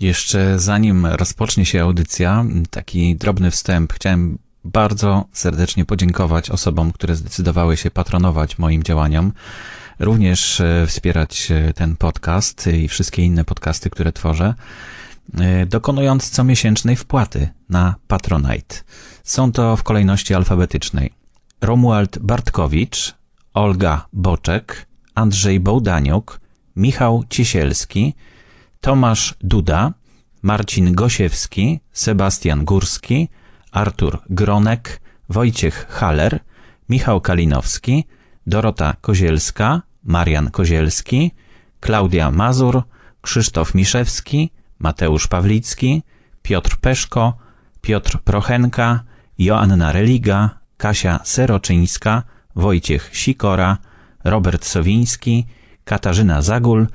Jeszcze zanim rozpocznie się audycja, taki drobny wstęp, chciałem bardzo serdecznie podziękować osobom, które zdecydowały się patronować moim działaniom, również e, wspierać e, ten podcast i wszystkie inne podcasty, które tworzę, e, dokonując comiesięcznej wpłaty na Patronite. Są to w kolejności alfabetycznej. Romuald Bartkowicz, Olga Boczek, Andrzej Bołdaniuk, Michał Ciesielski, Tomasz Duda, Marcin Gosiewski, Sebastian Górski, Artur Gronek, Wojciech Haller, Michał Kalinowski, Dorota Kozielska, Marian Kozielski, Klaudia Mazur, Krzysztof Miszewski, Mateusz Pawlicki, Piotr Peszko, Piotr Prochenka, Joanna Religa, Kasia Seroczyńska, Wojciech Sikora, Robert Sowiński, Katarzyna Zagul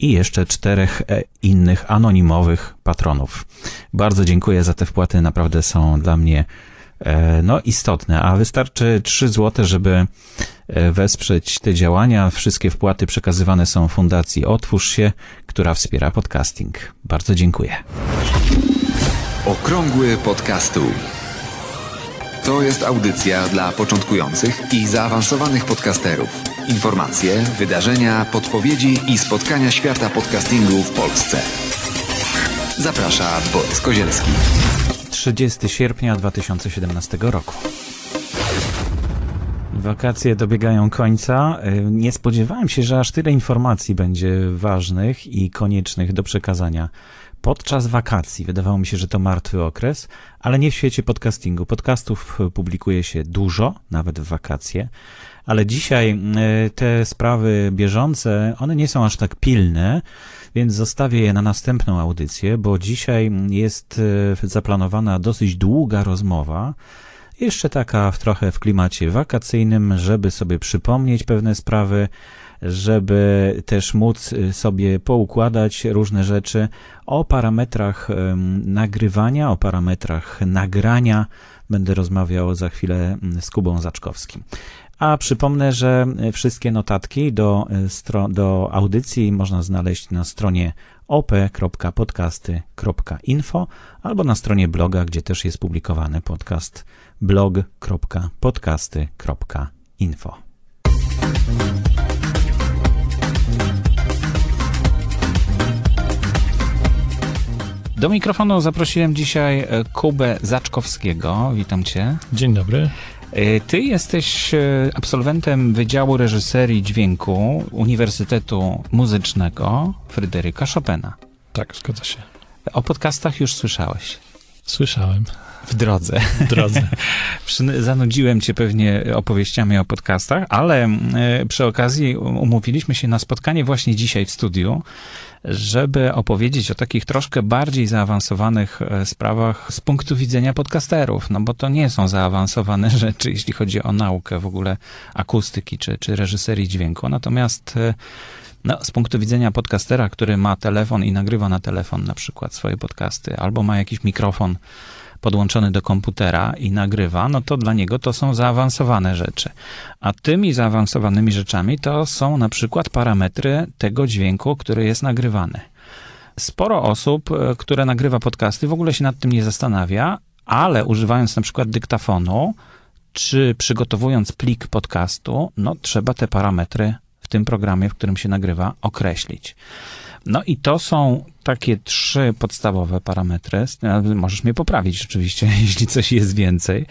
i jeszcze czterech e, innych anonimowych patronów. Bardzo dziękuję za te wpłaty, naprawdę są dla mnie e, no, istotne, a wystarczy 3 zł, żeby e, wesprzeć te działania. Wszystkie wpłaty przekazywane są Fundacji Otwórz się, która wspiera podcasting. Bardzo dziękuję. Okrągły podcastu. To jest audycja dla początkujących i zaawansowanych podcasterów. Informacje, wydarzenia, podpowiedzi i spotkania świata podcastingu w Polsce. Zaprasza Borys Kozielski. 30 sierpnia 2017 roku. Wakacje dobiegają końca. Nie spodziewałem się, że aż tyle informacji będzie ważnych i koniecznych do przekazania podczas wakacji. Wydawało mi się, że to martwy okres, ale nie w świecie podcastingu. Podcastów publikuje się dużo, nawet w wakacje, ale dzisiaj e, te sprawy bieżące, one nie są aż tak pilne, więc zostawię je na następną audycję, bo dzisiaj jest e, zaplanowana dosyć długa rozmowa. Jeszcze taka w trochę w klimacie wakacyjnym, żeby sobie przypomnieć pewne sprawy, żeby też móc y, sobie poukładać różne rzeczy o parametrach nagrywania, o parametrach nagrania. Będę rozmawiał za chwilę mm, z Kubą Zaczkowskim. A przypomnę, że wszystkie notatki do, y, do audycji można znaleźć na stronie op.podcasty.info albo na stronie bloga, gdzie też jest publikowany podcast blog.podcasty.info. Do mikrofonu zaprosiłem dzisiaj e, Kubę Zaczkowskiego. Witam cię. Dzień dobry. E, ty jesteś e, absolwentem Wydziału Reżyserii Dźwięku Uniwersytetu Muzycznego Fryderyka Chopina. Tak, zgadza się. O podcastach już słyszałeś? Słyszałem. W drodze. W drodze. Zanudziłem cię pewnie opowieściami o podcastach, ale przy okazji umówiliśmy się na spotkanie właśnie dzisiaj w studiu żeby opowiedzieć o takich troszkę bardziej zaawansowanych e, sprawach z punktu widzenia podcasterów, no bo to nie są zaawansowane rzeczy, jeśli chodzi o naukę w ogóle akustyki czy, czy reżyserii dźwięku. Natomiast e, no, z punktu widzenia podcastera, który ma telefon i nagrywa na telefon na przykład swoje podcasty, albo ma jakiś mikrofon podłączony do komputera i nagrywa, no to dla niego to są zaawansowane rzeczy. A tymi zaawansowanymi rzeczami to są na przykład parametry tego dźwięku, który jest nagrywany. Sporo osób, e, które nagrywa podcasty, w ogóle się nad tym nie zastanawia, ale używając na przykład dyktafonu, czy przygotowując plik podcastu, no trzeba te parametry w tym programie, w którym się nagrywa, określić. No i to są takie trzy podstawowe parametry. Możesz mnie poprawić oczywiście, jeśli coś jest więcej.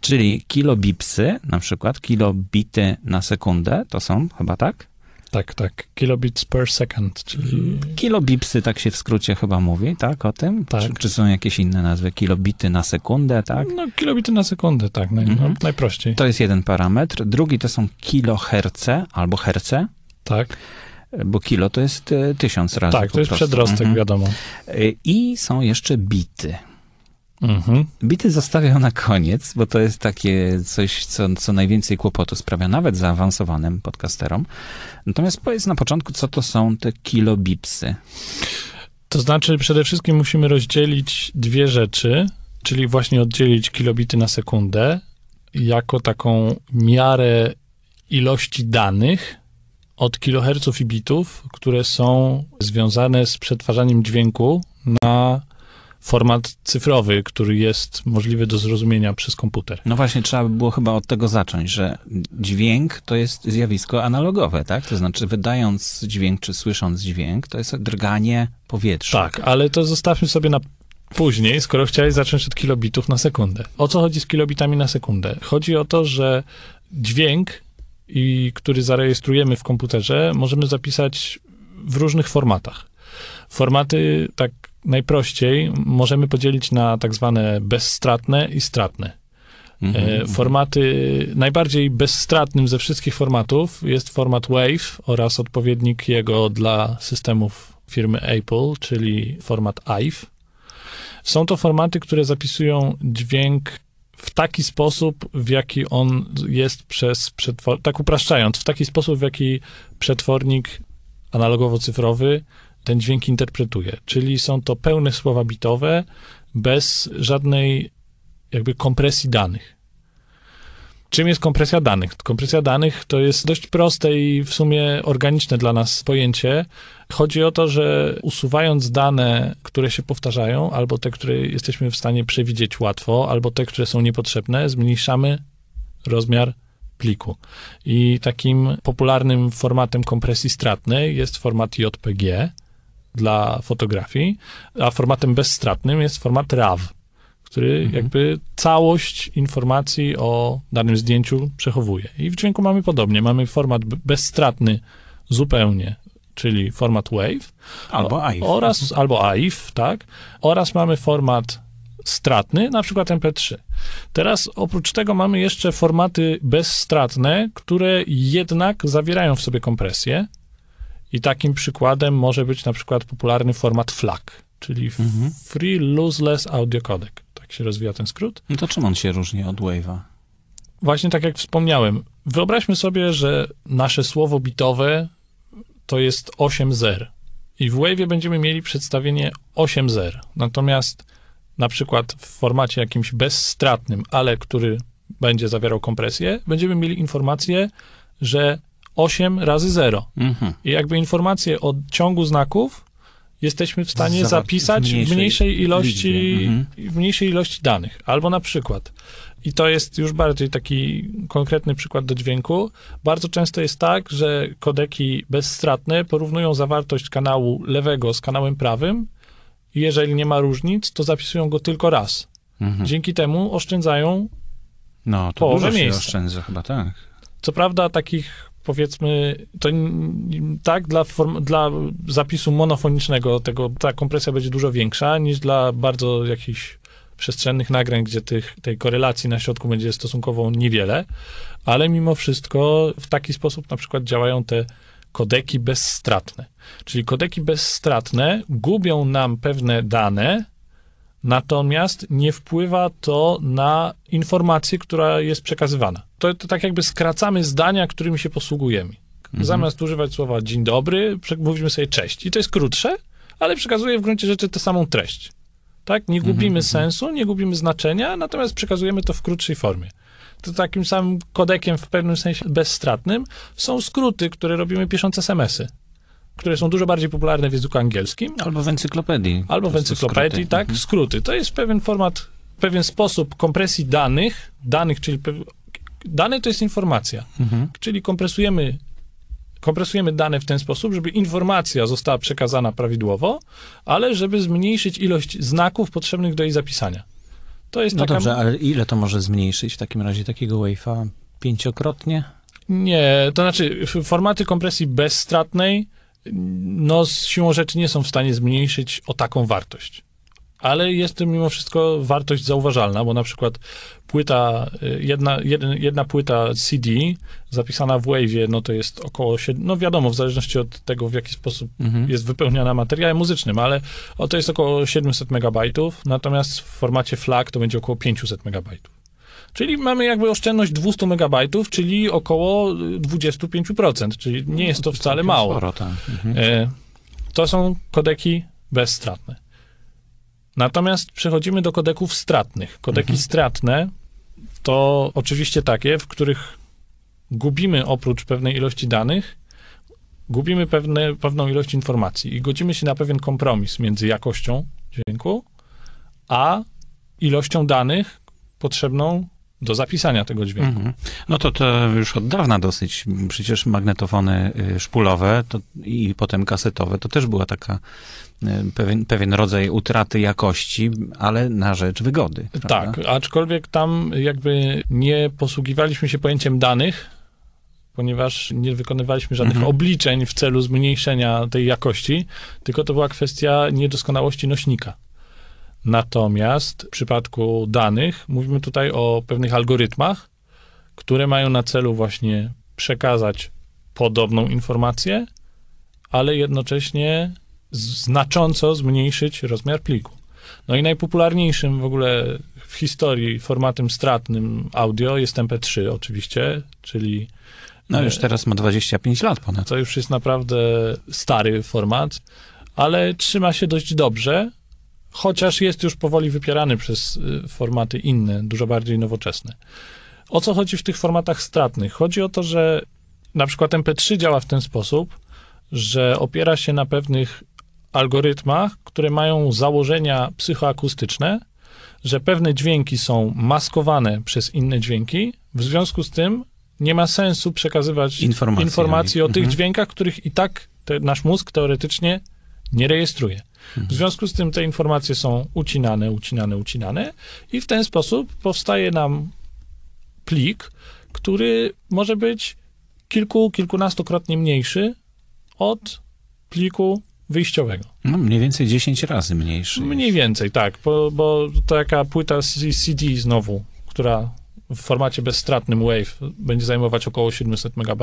Czyli kilobipsy, na przykład kilobity na sekundę, to są chyba tak? Tak, tak. Kilobits per second, czyli... Kilobipsy, tak się w skrócie chyba mówi, tak, o tym? Tak. Czy, czy są jakieś inne nazwy? Kilobity na sekundę, tak? No, kilobity na sekundę, tak, naj, mhm. no, najprościej. To jest jeden parametr. Drugi to są kiloherce albo herce. Tak bo kilo to jest e, tysiąc razy. Tak, to jest prostu. przedrostek, mhm. wiadomo. E, I są jeszcze bity. Mhm. Bity zostawiam na koniec, bo to jest takie coś, co, co najwięcej kłopotu sprawia nawet zaawansowanym podcasterom. Natomiast powiedz na początku, co to są te kilobipsy. To znaczy, przede wszystkim musimy rozdzielić dwie rzeczy, czyli właśnie oddzielić kilobity na sekundę jako taką miarę ilości danych, od kiloherców i bitów, które są związane z przetwarzaniem dźwięku na format cyfrowy, który jest możliwy do zrozumienia przez komputer. No właśnie, trzeba by było chyba od tego zacząć, że dźwięk to jest zjawisko analogowe, tak? To znaczy, wydając dźwięk czy słysząc dźwięk, to jest drganie powietrza. Tak, ale to zostawmy sobie na później, skoro chciałeś zacząć od kilobitów na sekundę. O co chodzi z kilobitami na sekundę? Chodzi o to, że dźwięk, i który zarejestrujemy w komputerze, możemy zapisać w różnych formatach. Formaty, tak najprościej, możemy podzielić na tak zwane bezstratne i stratne. E, Formaty, najbardziej bezstratnym ze wszystkich formatów jest format WAVE oraz odpowiednik jego dla systemów firmy Apple, czyli format AIF. Są to formaty, które zapisują dźwięk w taki sposób, w jaki on jest przez przetwor... tak upraszczając, w taki sposób, w jaki przetwornik analogowo-cyfrowy ten dźwięk interpretuje. Czyli są to pełne słowa bitowe, bez żadnej jakby kompresji danych. Czym jest kompresja danych? Kompresja danych to jest dość proste i w sumie organiczne dla nas pojęcie. Chodzi o to, że usuwając dane, które się powtarzają, albo te, które jesteśmy w stanie przewidzieć łatwo, albo te, które są niepotrzebne, zmniejszamy rozmiar pliku. I takim popularnym formatem kompresji stratnej jest format JPG dla fotografii, a formatem bezstratnym jest format RAW który jakby całość informacji o danym zdjęciu przechowuje. I w dźwięku mamy podobnie. Mamy format bezstratny zupełnie, czyli format WAVE. Albo AIF. Oraz, albo AIF, tak. Oraz mamy format stratny, na przykład MP3. Teraz oprócz tego mamy jeszcze formaty bezstratne, które jednak zawierają w sobie kompresję. I takim przykładem może być na przykład popularny format FLAC, czyli Free Lossless Audio Codec. Się rozwija ten skrót. No to czym on się różni od Wave'a? Właśnie tak jak wspomniałem, wyobraźmy sobie, że nasze słowo bitowe to jest 8 zer. I w Wave'ie będziemy mieli przedstawienie 8 zer. Natomiast na przykład w formacie jakimś bezstratnym, ale który będzie zawierał kompresję, będziemy mieli informację, że 8 razy 0. Mhm. I jakby informacje o ciągu znaków jesteśmy w stanie zapisać w mniejszej mniejszej ilości, mhm. w mniejszej ilości danych. Albo na przykład, i to jest już bardziej taki konkretny przykład do dźwięku, bardzo często jest tak, że kodeki bezstratne porównują zawartość kanału lewego z kanałem prawym i jeżeli nie ma różnic, to zapisują go tylko raz. Mhm. Dzięki temu oszczędzają No, to Połowę dużo się miejsca. oszczędza chyba, tak. Co prawda takich powiedzmy, to tak dla, form, dla zapisu monofonicznego tego, ta kompresja będzie dużo większa niż dla bardzo jakichś przestrzennych nagrań, gdzie tych, tej korelacji na środku będzie stosunkowo niewiele, ale mimo wszystko w taki sposób na przykład działają te kodeki bezstratne. Czyli kodeki bezstratne gubią nam pewne dane, natomiast nie wpływa to na informację, która jest przekazywana. To, to tak jakby skracamy zdania, którymi się posługujemy. Zamiast używać słowa dzień dobry, mówimy sobie cześć. I to jest krótsze, ale przekazuje w gruncie rzeczy tę samą treść. Tak? Nie gubimy sensu, nie gubimy znaczenia, natomiast przekazujemy to w krótszej formie. To takim samym kodekiem w pewnym sensie bezstratnym są skróty, które robimy pisząc SMS-y, które są dużo bardziej popularne w języku angielskim, Albo w encyklopedii. Albo w encyklopedii, skróty. tak? Mhm. Skróty. To jest pewien format, pewien sposób kompresji danych, danych, czyli dane to jest informacja, Mhm. czyli kompresujemy, kompresujemy dane w ten sposób, żeby informacja została przekazana prawidłowo, ale żeby zmniejszyć ilość znaków potrzebnych do jej zapisania. To jest No taka... dobrze, ale ile to może zmniejszyć w takim razie takiego Wave'a? Pięciokrotnie? Nie, to znaczy formaty kompresji bezstratnej no z siłą rzeczy nie są w stanie zmniejszyć o taką wartość. Ale jest to mimo wszystko wartość zauważalna, bo na przykład płyta, y, jedna, jeden, jedna płyta CD zapisana w Wave'ie, no to jest około, sied- no wiadomo, w zależności od tego, w jaki sposób Mhm. jest wypełniana materiałem muzycznym, ale o, to jest około 700 megabajtów, natomiast w formacie FLAC to będzie około 500 megabajtów. Czyli mamy jakby oszczędność 200 megabajtów, czyli około y, 25%, czyli nie jest to wcale mało. Sporo, tak. Mhm. E, To są kodeki bezstratne. Natomiast przechodzimy do kodeków stratnych. Kodeki stratne to oczywiście takie, w których gubimy oprócz pewnej ilości danych gubimy pewne, pewną ilość informacji i godzimy się na pewien kompromis między jakością dźwięku, a ilością danych potrzebną do zapisania tego dźwięku. Mhm. No to to już od dawna dosyć. Przecież magnetofony y, szpulowe to, i potem kasetowe to też była taka y, pewien, pewien rodzaj utraty jakości, ale na rzecz wygody. prawda? Tak, aczkolwiek tam jakby nie posługiwaliśmy się pojęciem danych, ponieważ nie wykonywaliśmy żadnych Mhm. obliczeń w celu zmniejszenia tej jakości, tylko to była kwestia niedoskonałości nośnika. Natomiast w przypadku danych mówimy tutaj o pewnych algorytmach, które mają na celu właśnie przekazać podobną informację, ale jednocześnie znacząco zmniejszyć rozmiar pliku. No i najpopularniejszym w ogóle w historii formatem stratnym audio jest MP3 oczywiście, czyli No już teraz ma 25 lat ponad. to już jest naprawdę stary format, ale trzyma się dość dobrze, chociaż jest już powoli wypierany przez y, formaty inne, dużo bardziej nowoczesne. O co chodzi w tych formatach stratnych? Chodzi o to, że na przykład MP3 działa w ten sposób, że opiera się na pewnych algorytmach, które mają założenia psychoakustyczne, że pewne dźwięki są maskowane przez inne dźwięki, w związku z tym nie ma sensu przekazywać Informacji o nich. tych Mhm. dźwiękach, których i tak nasz mózg teoretycznie nie rejestruje. W związku z tym te informacje są ucinane, ucinane, ucinane i w ten sposób powstaje nam plik, który może być kilku, kilkunastokrotnie mniejszy od pliku wyjściowego. No, mniej więcej 10 razy mniejszy. Mniej więcej, tak, bo, bo taka płyta CD znowu, która w formacie bezstratnym WAV będzie zajmować około 700 MB,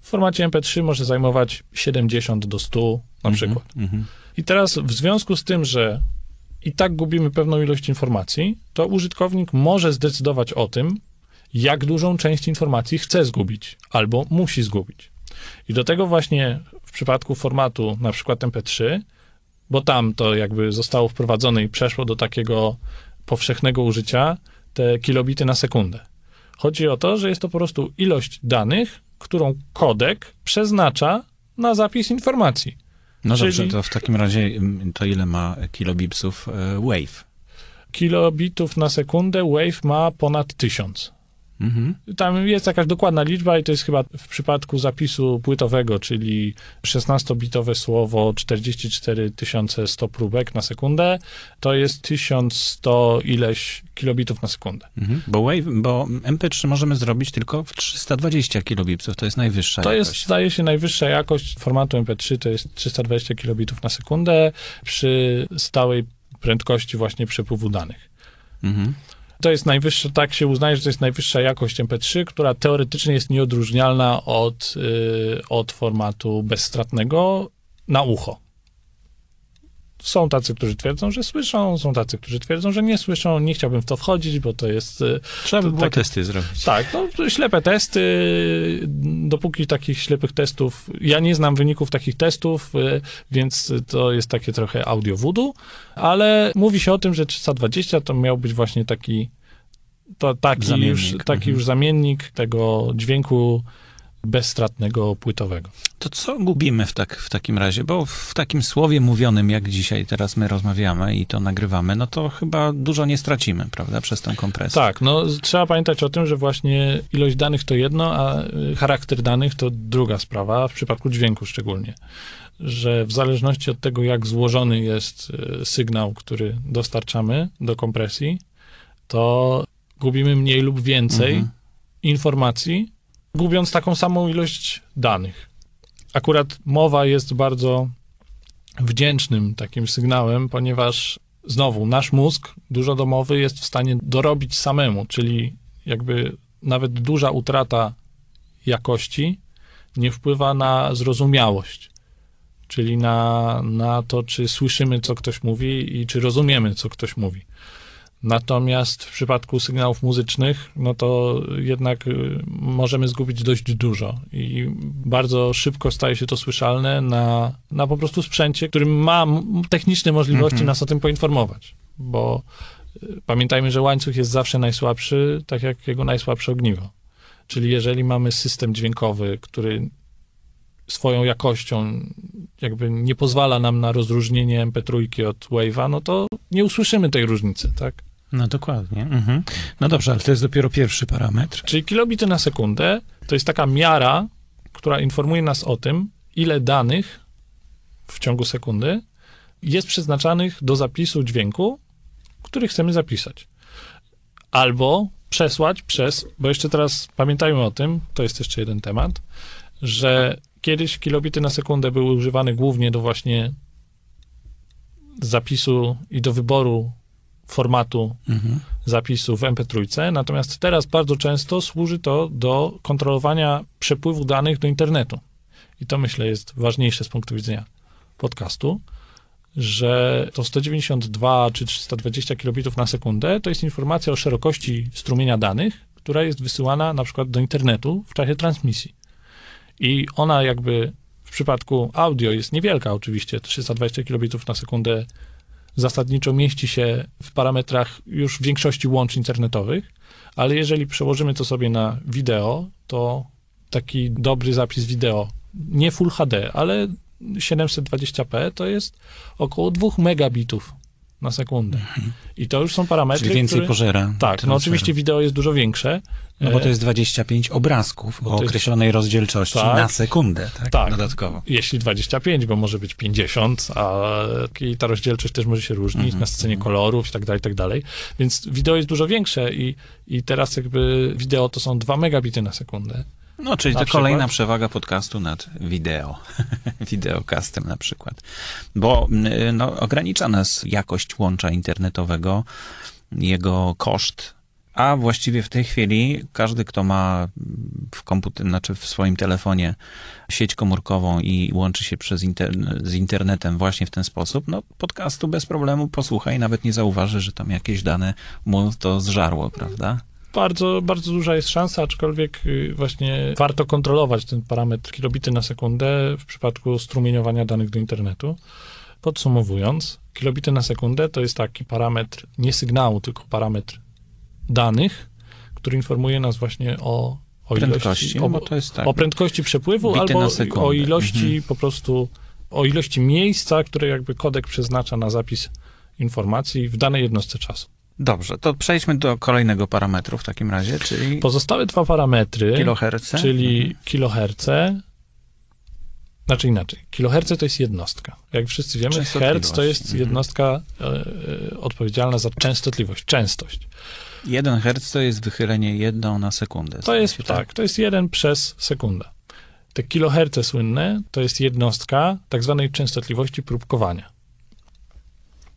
w formacie MP3 może zajmować 70 do 100 na Mhm, przykład. mhm. I teraz w związku z tym, że i tak gubimy pewną ilość informacji, to użytkownik może zdecydować o tym, jak dużą część informacji chce zgubić albo musi zgubić. I do tego właśnie w przypadku formatu na przykład MP3, bo tam to jakby zostało wprowadzone i przeszło do takiego powszechnego użycia, te kilobity na sekundę. Chodzi o to, że jest to po prostu ilość danych, którą kodek przeznacza na zapis informacji. No Czyli- dobrze, to w takim razie mm, to ile ma kilobipsów e, Wave? kilobitów na sekundę, Wave ma ponad 1000. Mhm. Tam jest jakaś dokładna liczba i to jest chyba w przypadku zapisu płytowego, czyli 16-bitowe słowo, 44 100 próbek na sekundę, to jest 1100 ileś kilobitów na sekundę. Mhm. Bo Wave, bo MP3 możemy zrobić tylko w 320 kilobipsów, to jest najwyższa To jakość. jest, zdaje się, najwyższa jakość formatu MP3 to jest 320 kilobitów na sekundę przy stałej prędkości właśnie przepływu danych. Mhm. To jest najwyższa, tak się uznaje, że to jest najwyższa jakość MP3, która teoretycznie jest nieodróżnialna od, y, od formatu bezstratnego na ucho. Są tacy, którzy twierdzą, że słyszą, są tacy, którzy twierdzą, że nie słyszą. Nie chciałbym w to wchodzić, bo to jest. y, Trzeba by było tak- testy zrobić. Tak, no, ślepe testy. Dopóki takich ślepych testów. Ja nie znam wyników takich testów, y, więc to jest takie trochę audio voodoo, ale mówi się o tym, że 320 to miał być właśnie taki. To taki, Zamiennik, już, taki mhm. już zamiennik tego dźwięku bezstratnego płytowego. To co gubimy w, tak, w takim razie? Bo w takim słowie mówionym, jak dzisiaj teraz my rozmawiamy i to nagrywamy, no to chyba dużo nie stracimy, prawda, przez tą kompresję. Tak, no trzeba pamiętać o tym, że właśnie ilość danych to jedno, a y, charakter danych to druga sprawa, w przypadku dźwięku szczególnie. Że w zależności od tego, jak złożony jest y, sygnał, który dostarczamy do kompresji, to gubimy mniej lub więcej Mhm. informacji, gubiąc taką samą ilość danych. Akurat mowa jest bardzo wdzięcznym takim sygnałem, ponieważ znowu nasz mózg dużo domowy jest w stanie dorobić samemu, czyli jakby nawet duża utrata jakości nie wpływa na zrozumiałość, czyli na, na to, czy słyszymy, co ktoś mówi i czy rozumiemy, co ktoś mówi. Natomiast w przypadku sygnałów muzycznych, no to jednak y, możemy zgubić dość dużo i bardzo szybko staje się to słyszalne na, na po prostu sprzęcie, który ma techniczne możliwości Mhm. nas o tym poinformować, bo y, pamiętajmy, że łańcuch jest zawsze najsłabszy, tak jak jego najsłabsze ogniwo. Czyli jeżeli mamy system dźwiękowy, który swoją jakością jakby nie pozwala nam na rozróżnienie MP3 od Wave'a, no to nie usłyszymy tej różnicy, tak? No dokładnie. Mhm. No dobrze, ale to jest dopiero pierwszy parametr. Czyli kilobity na sekundę to jest taka miara, która informuje nas o tym, ile danych w ciągu sekundy jest przeznaczanych do zapisu dźwięku, który chcemy zapisać. Albo przesłać przez, bo jeszcze teraz pamiętajmy o tym, to jest jeszcze jeden temat, że kiedyś kilobity na sekundę były używane głównie do właśnie zapisu i do wyboru formatu Mhm. zapisu w MP3, natomiast teraz bardzo często służy to do kontrolowania przepływu danych do internetu. I to myślę jest ważniejsze z punktu widzenia podcastu, że to 192 czy 320 kilobitów na sekundę to jest informacja o szerokości strumienia danych, która jest wysyłana na przykład do internetu w czasie transmisji. I ona jakby w przypadku audio jest niewielka oczywiście, 320 kilobitów na sekundę zasadniczo mieści się w parametrach już większości łączy internetowych, ale jeżeli przełożymy to sobie na wideo, to taki dobry zapis wideo, nie Full HD, ale 720p to jest około 2 megabitów na sekundę. I to już są parametry, Czyli więcej które... pożera. Tak, no oczywiście wideo jest dużo większe. No bo E, to jest 25 obrazków Bo o to jest- określonej rozdzielczości Tak. na sekundę, tak? Tak. Dodatkowo. jeśli 25, bo może być 50, a i ta rozdzielczość też może się różnić Mhm, na scenie kolorów i tak dalej, i tak dalej. Więc wideo jest dużo większe i, i teraz jakby wideo to są 2 megabity na sekundę. No, czyli Na to przykład? kolejna przewaga podcastu nad wideo. Wideokastem na przykład. Bo y, no, ogranicza nas jakość łącza internetowego, jego koszt, a właściwie w tej chwili każdy, kto ma w komputer, znaczy w swoim telefonie sieć komórkową i łączy się przez inter- z internetem właśnie w ten sposób, no podcastu bez problemu posłucha i nawet nie zauważy, że tam jakieś dane mu to zżarło, prawda? Bardzo, bardzo duża jest szansa, aczkolwiek y, właśnie warto kontrolować ten parametr kilobity na sekundę w przypadku strumieniowania danych do internetu. Podsumowując, kilobity na sekundę to jest taki parametr nie sygnału, tylko parametr danych, który informuje nas właśnie o, o Prędkości, ilości, no o, tak. o prędkości przepływu albo o ilości Mhm. po prostu, o ilości miejsca, które jakby kodek przeznacza na zapis informacji w danej jednostce czasu. Dobrze, to przejdźmy do kolejnego parametru w takim razie, czyli Pozostałe dwa parametry, kiloherce. czyli kiloherce, znaczy inaczej, kiloherce to jest jednostka. Jak wszyscy wiemy, herc to jest Mhm. jednostka e, e, odpowiedzialna za częstotliwość, częstość. 1 Hz to jest wychylenie jedną na sekundę. To jest się, tak, to jest jeden przez sekundę. Te kiloherce słynne to jest jednostka tak zwanej częstotliwości próbkowania.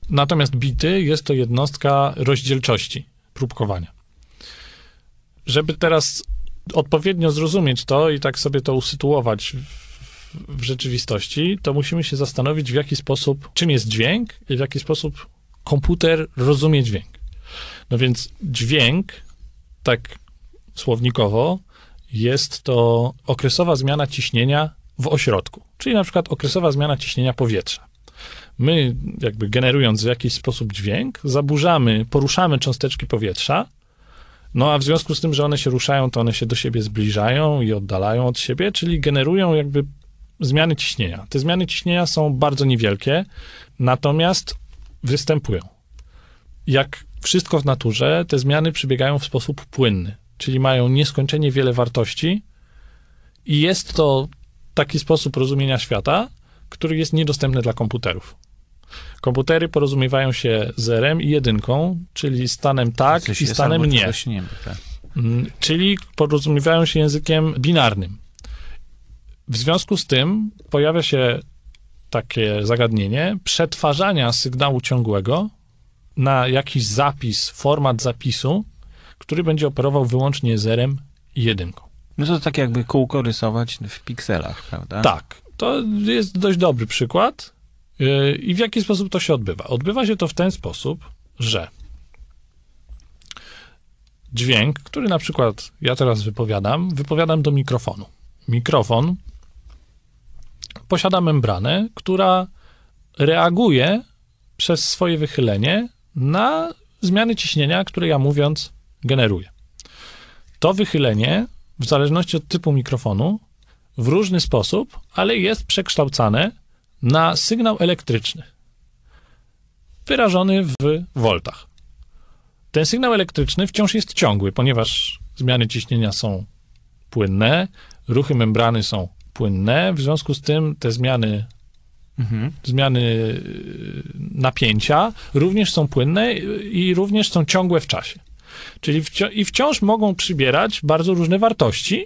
Natomiast bity jest to jednostka rozdzielczości próbkowania. Żeby teraz odpowiednio zrozumieć to i tak sobie to usytuować w, rzeczywistości, to musimy się zastanowić, w jaki sposób, czym jest dźwięk i w jaki sposób komputer rozumie dźwięk. No więc dźwięk, tak słownikowo, jest to okresowa zmiana ciśnienia w ośrodku, czyli na przykład okresowa zmiana ciśnienia powietrza. My, jakby generując w jakiś sposób dźwięk, zaburzamy, poruszamy cząsteczki powietrza, no a w związku z tym, że one się ruszają, to one się do siebie zbliżają i oddalają od siebie, czyli generują jakby zmiany ciśnienia. Te zmiany ciśnienia są bardzo niewielkie, natomiast występują. Jak wszystko w naturze, te zmiany przebiegają w sposób płynny, czyli mają nieskończenie wiele wartości i jest to taki sposób rozumienia świata, który jest niedostępny dla komputerów. Komputery porozumiewają się zerem i jedynką, czyli stanem tak Coś i stanem nie. nie. Tak. Mm, Czyli porozumiewają się językiem binarnym. W związku z tym pojawia się takie zagadnienie przetwarzania sygnału ciągłego na jakiś zapis, format zapisu, który będzie operował wyłącznie zerem i jedynką. No to tak jakby kółko rysować w pikselach, prawda? Tak, to jest dość dobry przykład. Yy, I w jaki sposób to się odbywa? Odbywa się to w ten sposób, że dźwięk, który na przykład ja teraz wypowiadam, wypowiadam do mikrofonu. Mikrofon posiada membranę, która reaguje przez swoje wychylenie na zmiany ciśnienia, które ja mówiąc generuję. To wychylenie, w zależności od typu mikrofonu, w różny sposób, ale jest przekształcane na sygnał elektryczny, wyrażony w voltach. Ten sygnał elektryczny wciąż jest ciągły, ponieważ zmiany ciśnienia są płynne, ruchy membrany są płynne, w związku z tym te zmiany Mhm. zmiany y, napięcia również są płynne i również są ciągłe w czasie. Czyli wci- i wciąż mogą przybierać bardzo różne wartości.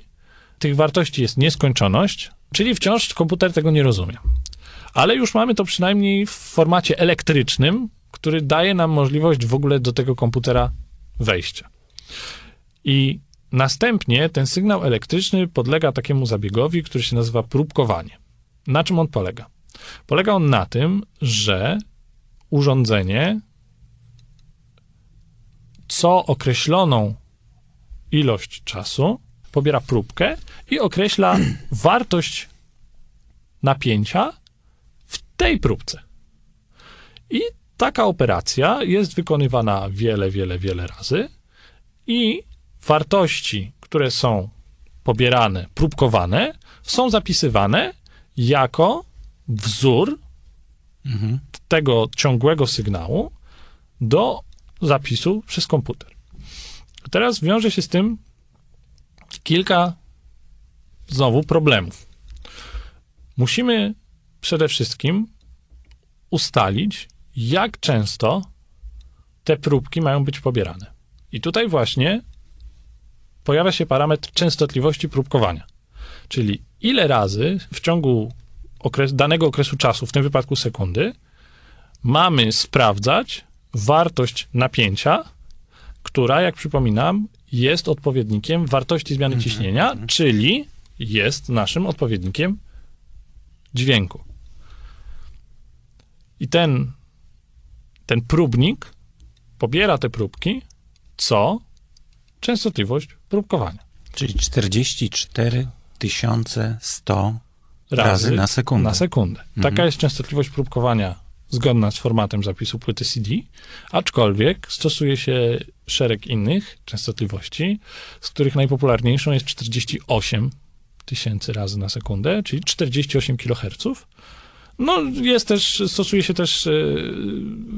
Tych wartości jest nieskończoność, czyli wciąż komputer tego nie rozumie. Ale już mamy to przynajmniej w formacie elektrycznym, który daje nam możliwość w ogóle do tego komputera wejścia. I następnie ten sygnał elektryczny podlega takiemu zabiegowi, który się nazywa próbkowanie. Na czym on polega? Polega on na tym, że urządzenie co określoną ilość czasu pobiera próbkę i określa wartość napięcia w tej próbce. I taka operacja jest wykonywana wiele, wiele, wiele razy i wartości, które są pobierane, próbkowane, są zapisywane jako wzór tego ciągłego sygnału do zapisu przez komputer. Teraz wiąże się z tym kilka znowu problemów. Musimy przede wszystkim ustalić, jak często te próbki mają być pobierane. I tutaj właśnie pojawia się parametr częstotliwości próbkowania. Czyli ile razy w ciągu okres, danego okresu czasu, w tym wypadku sekundy, mamy sprawdzać wartość napięcia, która, jak przypominam, jest odpowiednikiem wartości zmiany ciśnienia, czyli jest naszym odpowiednikiem dźwięku. I ten, ten próbnik pobiera te próbki, co częstotliwość próbkowania. Czyli 44 100 razy na sekundę. Na sekundę. Taka jest częstotliwość próbkowania zgodna z formatem zapisu płyty CD, aczkolwiek stosuje się szereg innych częstotliwości, z których najpopularniejszą jest 48 tysięcy razy na sekundę, czyli 48 kHz. No, jest też, stosuje się też e,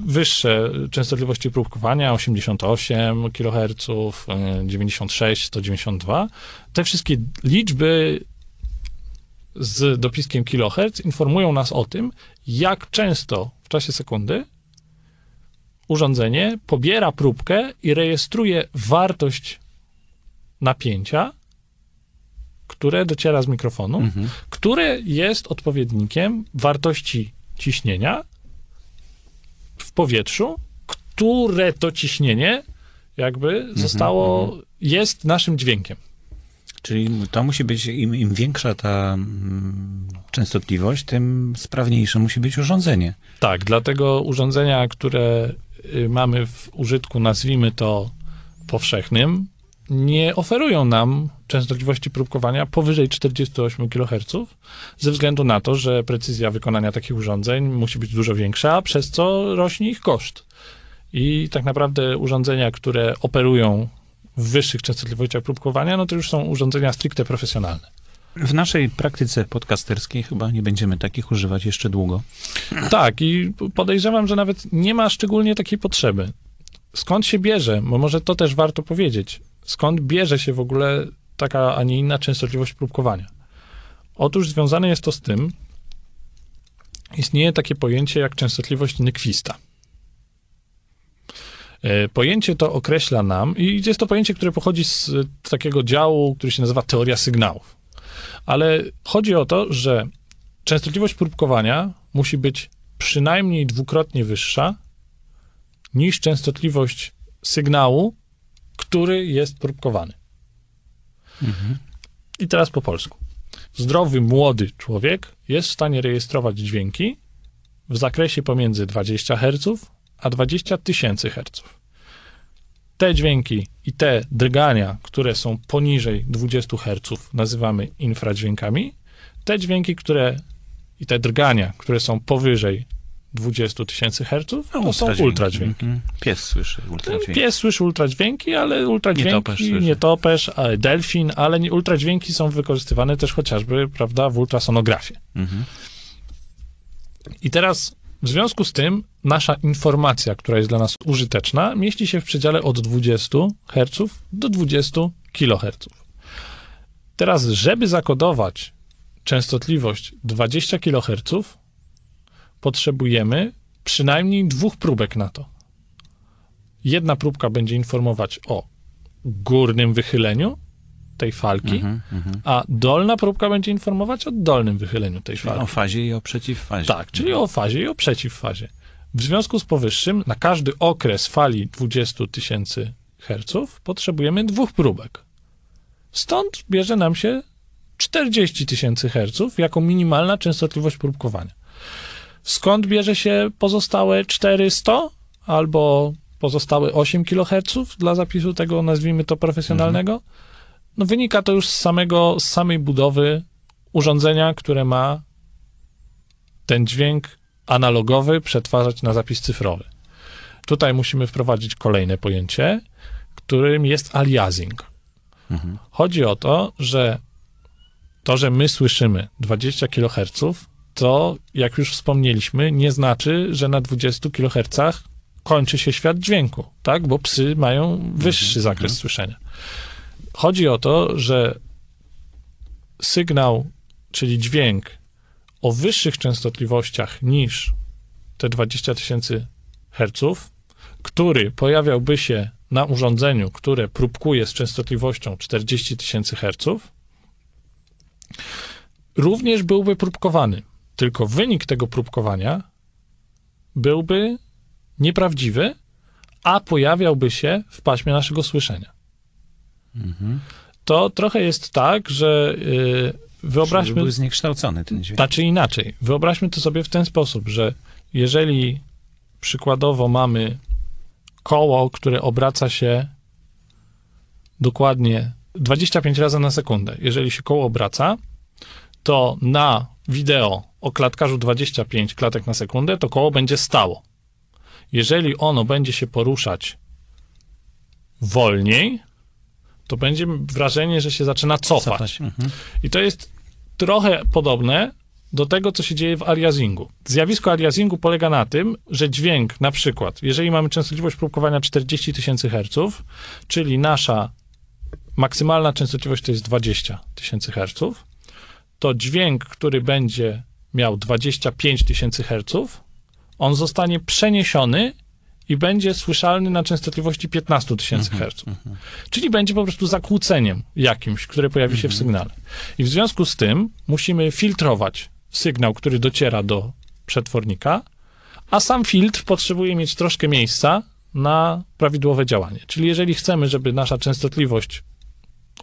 wyższe częstotliwości próbkowania, 88 kHz, e, 96, 192. Te wszystkie liczby z dopiskiem kilohertz informują nas o tym, jak często w czasie sekundy urządzenie pobiera próbkę i rejestruje wartość napięcia, które dociera z mikrofonu, które jest odpowiednikiem wartości ciśnienia w powietrzu, które to ciśnienie jakby zostało, jest naszym dźwiękiem. Czyli to musi być, im, im większa ta mm, częstotliwość, tym sprawniejsze musi być urządzenie. Tak, dlatego urządzenia, które y, mamy w użytku, nazwijmy to powszechnym, nie oferują nam częstotliwości próbkowania powyżej 48 kHz, ze względu na to, że precyzja wykonania takich urządzeń musi być dużo większa, przez co rośnie ich koszt. I tak naprawdę urządzenia, które operują w wyższych częstotliwościach próbkowania, no to już są urządzenia stricte profesjonalne. W naszej praktyce podcasterskiej chyba nie będziemy takich używać jeszcze długo. Tak, i podejrzewam, że nawet nie ma szczególnie takiej potrzeby. Skąd się bierze, bo może to też warto powiedzieć, skąd bierze się w ogóle taka, a nie inna częstotliwość próbkowania? Otóż związane jest to z tym, istnieje takie pojęcie jak częstotliwość Nyquista. E, Pojęcie to określa nam, i jest to pojęcie, które pochodzi z takiego działu, który się nazywa teoria sygnałów. Ale chodzi o to, że częstotliwość próbkowania musi być przynajmniej dwukrotnie wyższa niż częstotliwość sygnału, który jest próbkowany. I teraz po polsku. Zdrowy, młody człowiek jest w stanie rejestrować dźwięki w zakresie pomiędzy 20 Hz a 20 tysięcy Hz. Te dźwięki i te drgania, które są poniżej 20 Hz, nazywamy infradźwiękami. Te dźwięki, które i te drgania, które są powyżej 20 tysięcy herców, No, to są ultradźwięki. Mhm. Pies słyszy ultradźwięki. Pies słyszy ultradźwięki, ale ultradźwięki, Nietoperz nietoperz, ale delfin, ale nie- ultradźwięki są wykorzystywane też chociażby, prawda, w ultrasonografii. Mhm. I teraz w związku z tym nasza informacja, która jest dla nas użyteczna, mieści się w przedziale od 20 Hz do 20 kHz. Teraz, żeby zakodować częstotliwość 20 kHz, potrzebujemy przynajmniej dwóch próbek na to. Jedna próbka będzie informować o górnym wychyleniu tej falki, Mhm, mhm. a dolna próbka będzie informować o dolnym wychyleniu tej Czyli falki. o fazie i o przeciwfazie. Tak, czyli o fazie i o przeciwfazie. W związku z powyższym, na każdy okres fali 20 tysięcy herców potrzebujemy dwóch próbek. Stąd bierze nam się 40 tysięcy herców jako minimalna częstotliwość próbkowania. Skąd bierze się pozostałe 400 albo pozostałe 8 kHz dla zapisu tego, nazwijmy to profesjonalnego? No wynika to już z samego, z samej budowy urządzenia, które ma ten dźwięk analogowy przetwarzać na zapis cyfrowy. Tutaj musimy wprowadzić kolejne pojęcie, którym jest aliasing. Mhm. Chodzi o to, że to, że my słyszymy 20 kHz, to jak już wspomnieliśmy, nie znaczy, że na 20 kHz kończy się świat dźwięku, tak? Bo psy mają wyższy zakres słyszenia. Chodzi o to, że sygnał, czyli dźwięk o wyższych częstotliwościach niż te 20 tysięcy herców, który pojawiałby się na urządzeniu, które próbkuje z częstotliwością 40 tysięcy herców, również byłby próbkowany. Tylko wynik tego próbkowania byłby nieprawdziwy, a pojawiałby się w paśmie naszego słyszenia. Mhm. To trochę jest tak, że yy, Żeby wyobraźmy. był zniekształcony ten dźwięk. Znaczy inaczej. Wyobraźmy to sobie w ten sposób, że jeżeli przykładowo mamy koło, które obraca się dokładnie 25 razy na sekundę. Jeżeli się koło obraca, to na wideo o klatkarzu 25 klatek na sekundę to koło będzie stało. Jeżeli ono będzie się poruszać wolniej, to będzie wrażenie, że się zaczyna cofać. Mhm. I to jest trochę podobne do tego, co się dzieje w aliasingu. Zjawisko aliasingu polega na tym, że dźwięk, na przykład, jeżeli mamy częstotliwość próbkowania 40 tysięcy herców, czyli nasza maksymalna częstotliwość to jest 20 tysięcy herców, to dźwięk, który będzie miał 25 tysięcy herców, on zostanie przeniesiony i będzie słyszalny na częstotliwości 15 tysięcy herców. Czyli będzie po prostu zakłóceniem jakimś, które pojawi się w sygnale. I w związku z tym musimy filtrować sygnał, który dociera do przetwornika, a sam filtr potrzebuje mieć troszkę miejsca na prawidłowe działanie. Czyli jeżeli chcemy, żeby nasza częstotliwość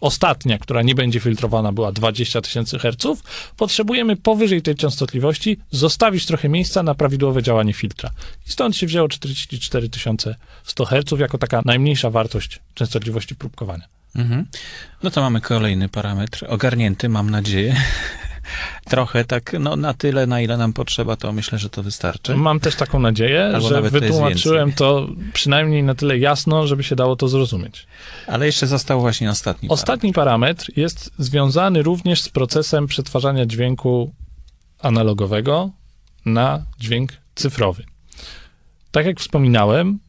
ostatnia, która nie będzie filtrowana, była 20 tysięcy herców, potrzebujemy powyżej tej częstotliwości zostawić trochę miejsca na prawidłowe działanie filtra. I stąd się wzięło 44 100 herców jako taka najmniejsza wartość częstotliwości próbkowania. Mhm. No to mamy kolejny parametr, ogarnięty, mam nadzieję. Trochę tak, no na tyle, na ile nam potrzeba, to myślę, że to wystarczy. Mam też taką nadzieję, Albo że wytłumaczyłem to przynajmniej na tyle jasno, żeby się dało to zrozumieć. Ale jeszcze został właśnie ostatni. Ostatni parametr jest związany również z procesem przetwarzania dźwięku analogowego na dźwięk cyfrowy. Tak jak wspominałem,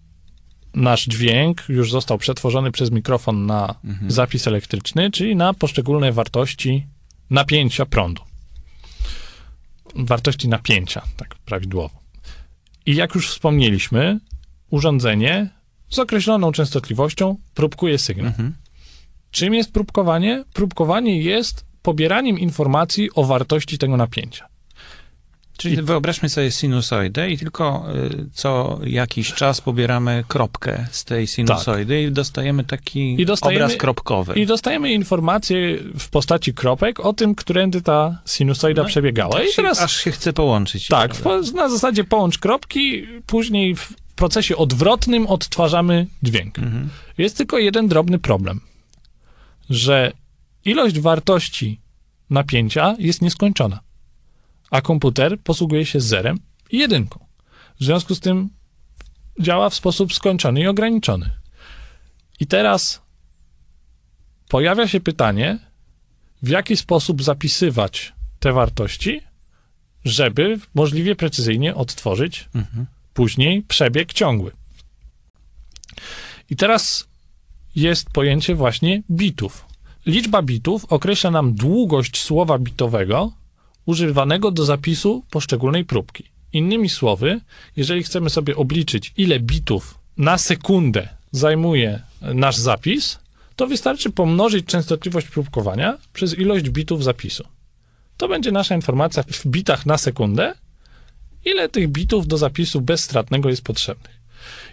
nasz dźwięk już został przetworzony przez mikrofon na Mhm. zapis elektryczny, czyli na poszczególne wartości napięcia prądu. Wartości napięcia, tak prawidłowo. I jak już wspomnieliśmy, urządzenie z określoną częstotliwością próbkuje sygnał. Mhm. Czym jest próbkowanie? Próbkowanie jest pobieraniem informacji o wartości tego napięcia. Czyli wyobraźmy sobie sinusoidę i tylko y, co jakiś czas pobieramy kropkę z tej sinusoidy i dostajemy taki I dostajemy- obraz kropkowy. I dostajemy informacje w postaci kropek o tym, którędy ta sinusoida No, przebiegała. Tak I się, teraz aż się chce połączyć. tak, w, na zasadzie połącz kropki, później w procesie odwrotnym odtwarzamy dźwięk. Mhm. Jest tylko jeden drobny problem, że ilość wartości napięcia jest nieskończona, a komputer posługuje się zerem i jedynką. W związku z tym działa w sposób skończony i ograniczony. I teraz pojawia się pytanie, w jaki sposób zapisywać te wartości, żeby możliwie precyzyjnie odtworzyć później przebieg ciągły. I teraz jest pojęcie właśnie bitów. Liczba bitów określa nam długość słowa bitowego używanego do zapisu poszczególnej próbki. Innymi słowy, jeżeli chcemy sobie obliczyć, ile bitów na sekundę zajmuje nasz zapis, to wystarczy pomnożyć częstotliwość próbkowania przez ilość bitów zapisu. To będzie nasza informacja w bitach na sekundę, ile tych bitów do zapisu bezstratnego jest potrzebnych.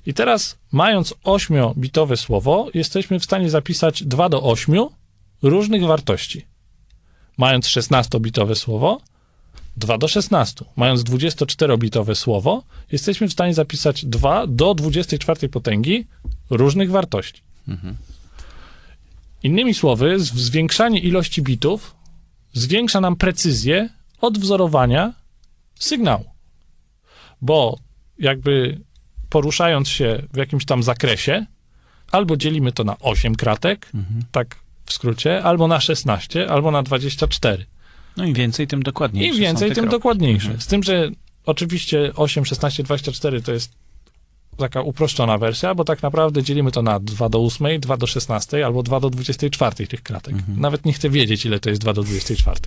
I teraz, mając 8-bitowe słowo, jesteśmy w stanie zapisać 2 do 8 różnych wartości. Mając 16-bitowe słowo, 2 do 16. Mając 24-bitowe słowo, jesteśmy w stanie zapisać 2 do 24 potęgi różnych wartości. Innymi słowy, zwiększanie ilości bitów zwiększa nam precyzję odwzorowania sygnału. Bo jakby poruszając się w jakimś tam zakresie, albo dzielimy to na 8 kratek, tak w skrócie, albo na 16, albo na 24. No im więcej, tym dokładniejsze. Im więcej, tym kropki. dokładniejsze. Mhm. Z tym, że oczywiście 8, 16, 24 to jest taka uproszczona wersja, bo tak naprawdę dzielimy to na 2 do 8, 2 do 16 albo 2 do 24 tych kratek. Mhm. Nawet nie chcę wiedzieć, ile to jest 2 do 24.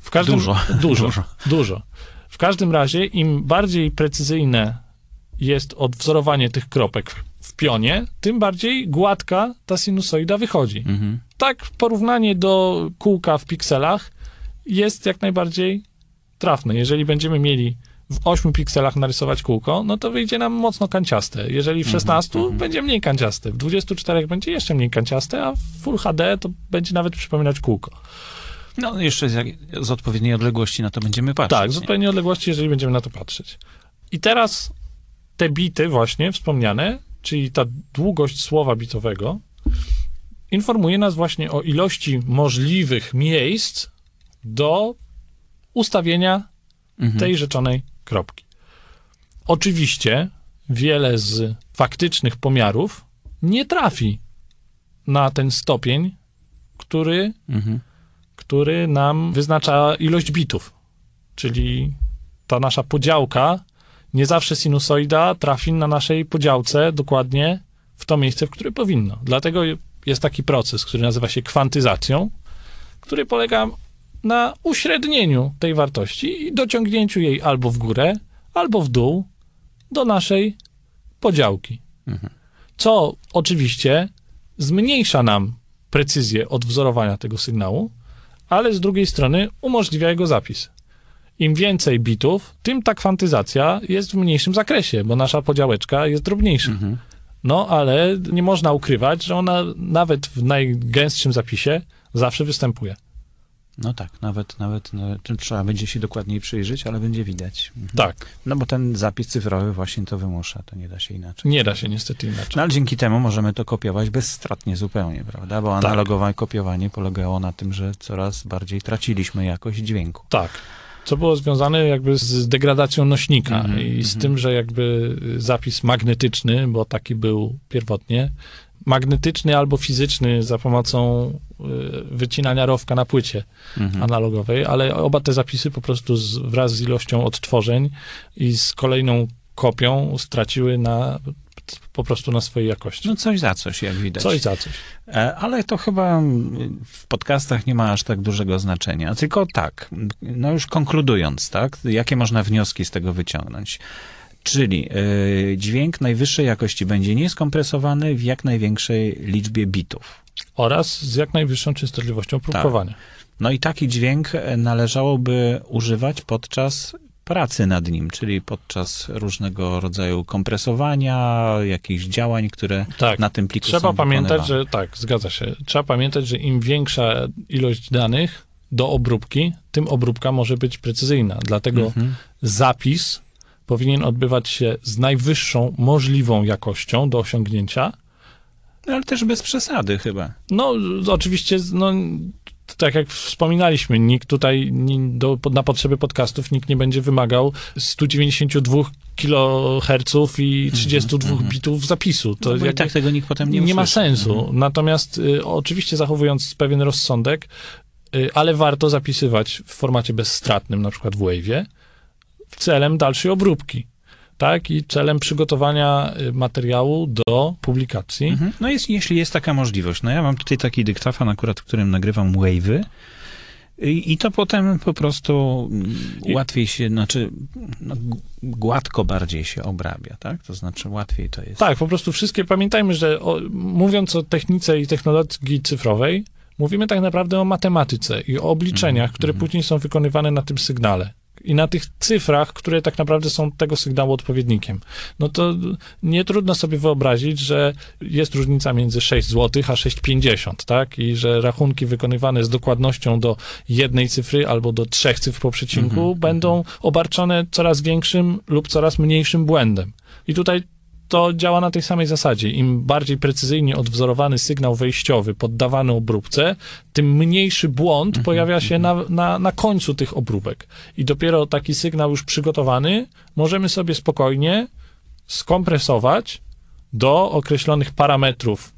W każdym. Dużo. Dużo. Dużo. W każdym razie, im bardziej precyzyjne jest odwzorowanie tych kropek w pionie, tym bardziej gładka ta sinusoida wychodzi Mhm. tak porównanie do kółka w pikselach jest jak najbardziej trafne. Jeżeli będziemy mieli w 8 pikselach narysować kółko, no to wyjdzie nam mocno kanciaste. Jeżeli w 16 będzie mniej kanciaste, w 24 będzie jeszcze mniej kanciaste, a w Full HD to będzie nawet przypominać kółko. No jeszcze z, z odpowiedniej odległości na to będziemy patrzeć. Tak, z nie? odpowiedniej odległości, jeżeli będziemy na to patrzeć. I teraz te bity właśnie wspomniane, czyli ta długość słowa bitowego, informuje nas właśnie o ilości możliwych miejsc do ustawienia Mhm. tej rzeczonej kropki. Oczywiście wiele z faktycznych pomiarów nie trafi na ten stopień, który Mhm. który nam wyznacza ilość bitów. Czyli ta nasza podziałka, nie zawsze sinusoida trafi na naszej podziałce dokładnie w to miejsce, w które powinno. Dlatego jest taki proces, który nazywa się kwantyzacją, który polega na uśrednieniu tej wartości i dociągnięciu jej albo w górę, albo w dół do naszej podziałki. Co oczywiście zmniejsza nam precyzję odwzorowania tego sygnału, ale z drugiej strony umożliwia jego zapis. Im więcej bitów, tym ta kwantyzacja jest w mniejszym zakresie, bo nasza podziałeczka jest drobniejsza. No, ale nie można ukrywać, że ona nawet w najgęstszym zapisie zawsze występuje. No tak, nawet, nawet no, trzeba będzie się dokładniej przyjrzeć, ale będzie widać. Mhm. Tak, No bo ten zapis cyfrowy właśnie to wymusza, to nie da się inaczej. nie da się niestety inaczej. No ale dzięki temu możemy to kopiować bezstratnie zupełnie, prawda? Bo Tak. analogowe kopiowanie polegało na tym, że coraz bardziej traciliśmy jakość dźwięku. Tak. Co było związane jakby z degradacją nośnika Mhm, i z mhm. tym, że jakby zapis magnetyczny, bo taki był pierwotnie, magnetyczny albo fizyczny za pomocą y, wycinania rowka na płycie Mhm. analogowej, ale oba te zapisy po prostu z, wraz z ilością odtworzeń i z kolejną kopią straciły na po prostu na swojej jakości. No coś za coś, jak widać. Coś za coś. E, Ale to chyba w podcastach nie ma aż tak dużego znaczenia. Tylko tak, no już konkludując, tak, jakie można wnioski z tego wyciągnąć? Czyli y, dźwięk najwyższej jakości będzie nieskompresowany w jak największej liczbie bitów. Oraz z jak najwyższą częstotliwością próbkowania. No i taki dźwięk e, należałoby używać podczas pracy nad nim, czyli podczas różnego rodzaju kompresowania, jakichś działań, które Tak. na tym pliku Trzeba są pamiętać, że tak, zgadza się. Trzeba pamiętać, że im większa ilość danych do obróbki, tym obróbka może być precyzyjna. Dlatego Mhm. zapis powinien odbywać się z najwyższą możliwą jakością do osiągnięcia. No, ale też bez przesady chyba. No, oczywiście, no, tak jak wspominaliśmy, nikt tutaj do, na potrzeby podcastów nikt nie będzie wymagał 192 kHz i 32 bitów zapisu. To no, jakby tak tego nikt potem nie nie, ma sensu. Mhm. Natomiast y, oczywiście zachowując pewien rozsądek, y, ale warto zapisywać w formacie bezstratnym, na przykład w Wave'ie, celem dalszej obróbki. Tak, i celem przygotowania y, materiału do publikacji. Mhm. No jest, jeśli jest taka możliwość. No ja mam tutaj taki dyktafon akurat, w którym nagrywam wave'y i, to potem po prostu mm, łatwiej się, znaczy no, gładko bardziej się obrabia, tak? To znaczy łatwiej to jest. Tak, po prostu wszystkie, pamiętajmy, że o, mówiąc o technice i technologii cyfrowej, mówimy tak naprawdę o matematyce i o obliczeniach, Mhm, które później są wykonywane na tym sygnale. I na tych cyfrach, które tak naprawdę są tego sygnału odpowiednikiem. No to nie trudno sobie wyobrazić, że jest różnica między 6 zł a 6,50, tak? I że rachunki wykonywane z dokładnością do jednej cyfry albo do trzech cyfr po przecinku Mhm, będą obarczone coraz większym lub coraz mniejszym błędem. I tutaj to działa na tej samej zasadzie. Im bardziej precyzyjnie odwzorowany sygnał wejściowy poddawany obróbce, tym mniejszy błąd pojawia się na, na, na końcu tych obróbek. I dopiero taki sygnał już przygotowany możemy sobie spokojnie skompresować do określonych parametrów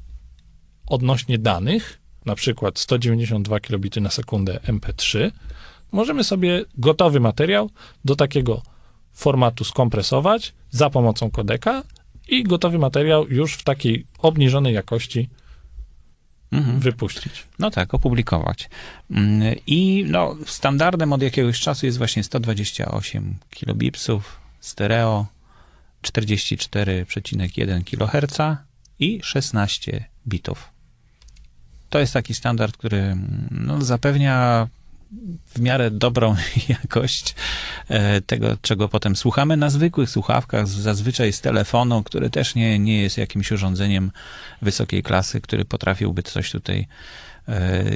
odnośnie danych, na przykład 192 kilobity na sekundę MP3, możemy sobie gotowy materiał do takiego formatu skompresować za pomocą kodeka i gotowy materiał już w takiej obniżonej jakości Mhm. wypuścić. No tak, opublikować. Mm, I no, standardem od jakiegoś czasu jest właśnie 128 kilobipsów, stereo, 44,1 kHz i 16 bitów. To jest taki standard, który mm, no, zapewnia w miarę dobrą jakość e, tego, czego potem słuchamy. Na zwykłych słuchawkach, zazwyczaj z telefonu, który też nie, nie jest jakimś urządzeniem wysokiej klasy, który potrafiłby coś tutaj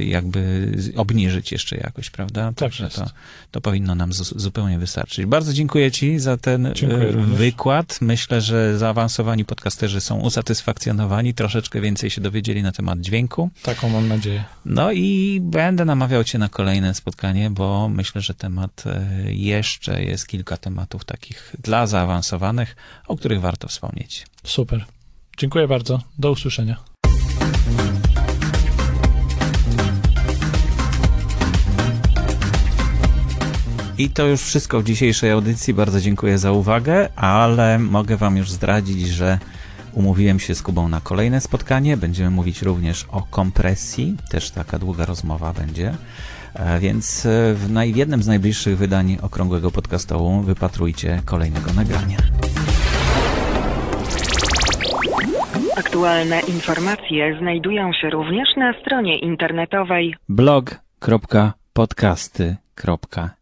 jakby z- obniżyć jeszcze jakoś, prawda? Także jest. to, to powinno nam zu- zupełnie wystarczyć. Bardzo dziękuję Ci za ten Dziękuję e, również. wykład. Myślę, że zaawansowani podcasterzy są usatysfakcjonowani, troszeczkę więcej się dowiedzieli na temat dźwięku. Taką mam nadzieję. No i będę namawiał Cię na kolejne spotkanie, bo myślę, że temat e, jeszcze jest kilka tematów takich dla zaawansowanych, o których warto wspomnieć. Super. Dziękuję bardzo. Do usłyszenia. I to już wszystko w dzisiejszej audycji. Bardzo dziękuję za uwagę, ale mogę Wam już zdradzić, że umówiłem się z Kubą na kolejne spotkanie. Będziemy mówić również o kompresji. Też taka długa rozmowa będzie. E, Więc e, w, naj, w jednym z najbliższych wydań Okrągłego Podcastołu wypatrujcie kolejnego nagrania. Aktualne informacje znajdują się również na stronie internetowej blog.podcasty.net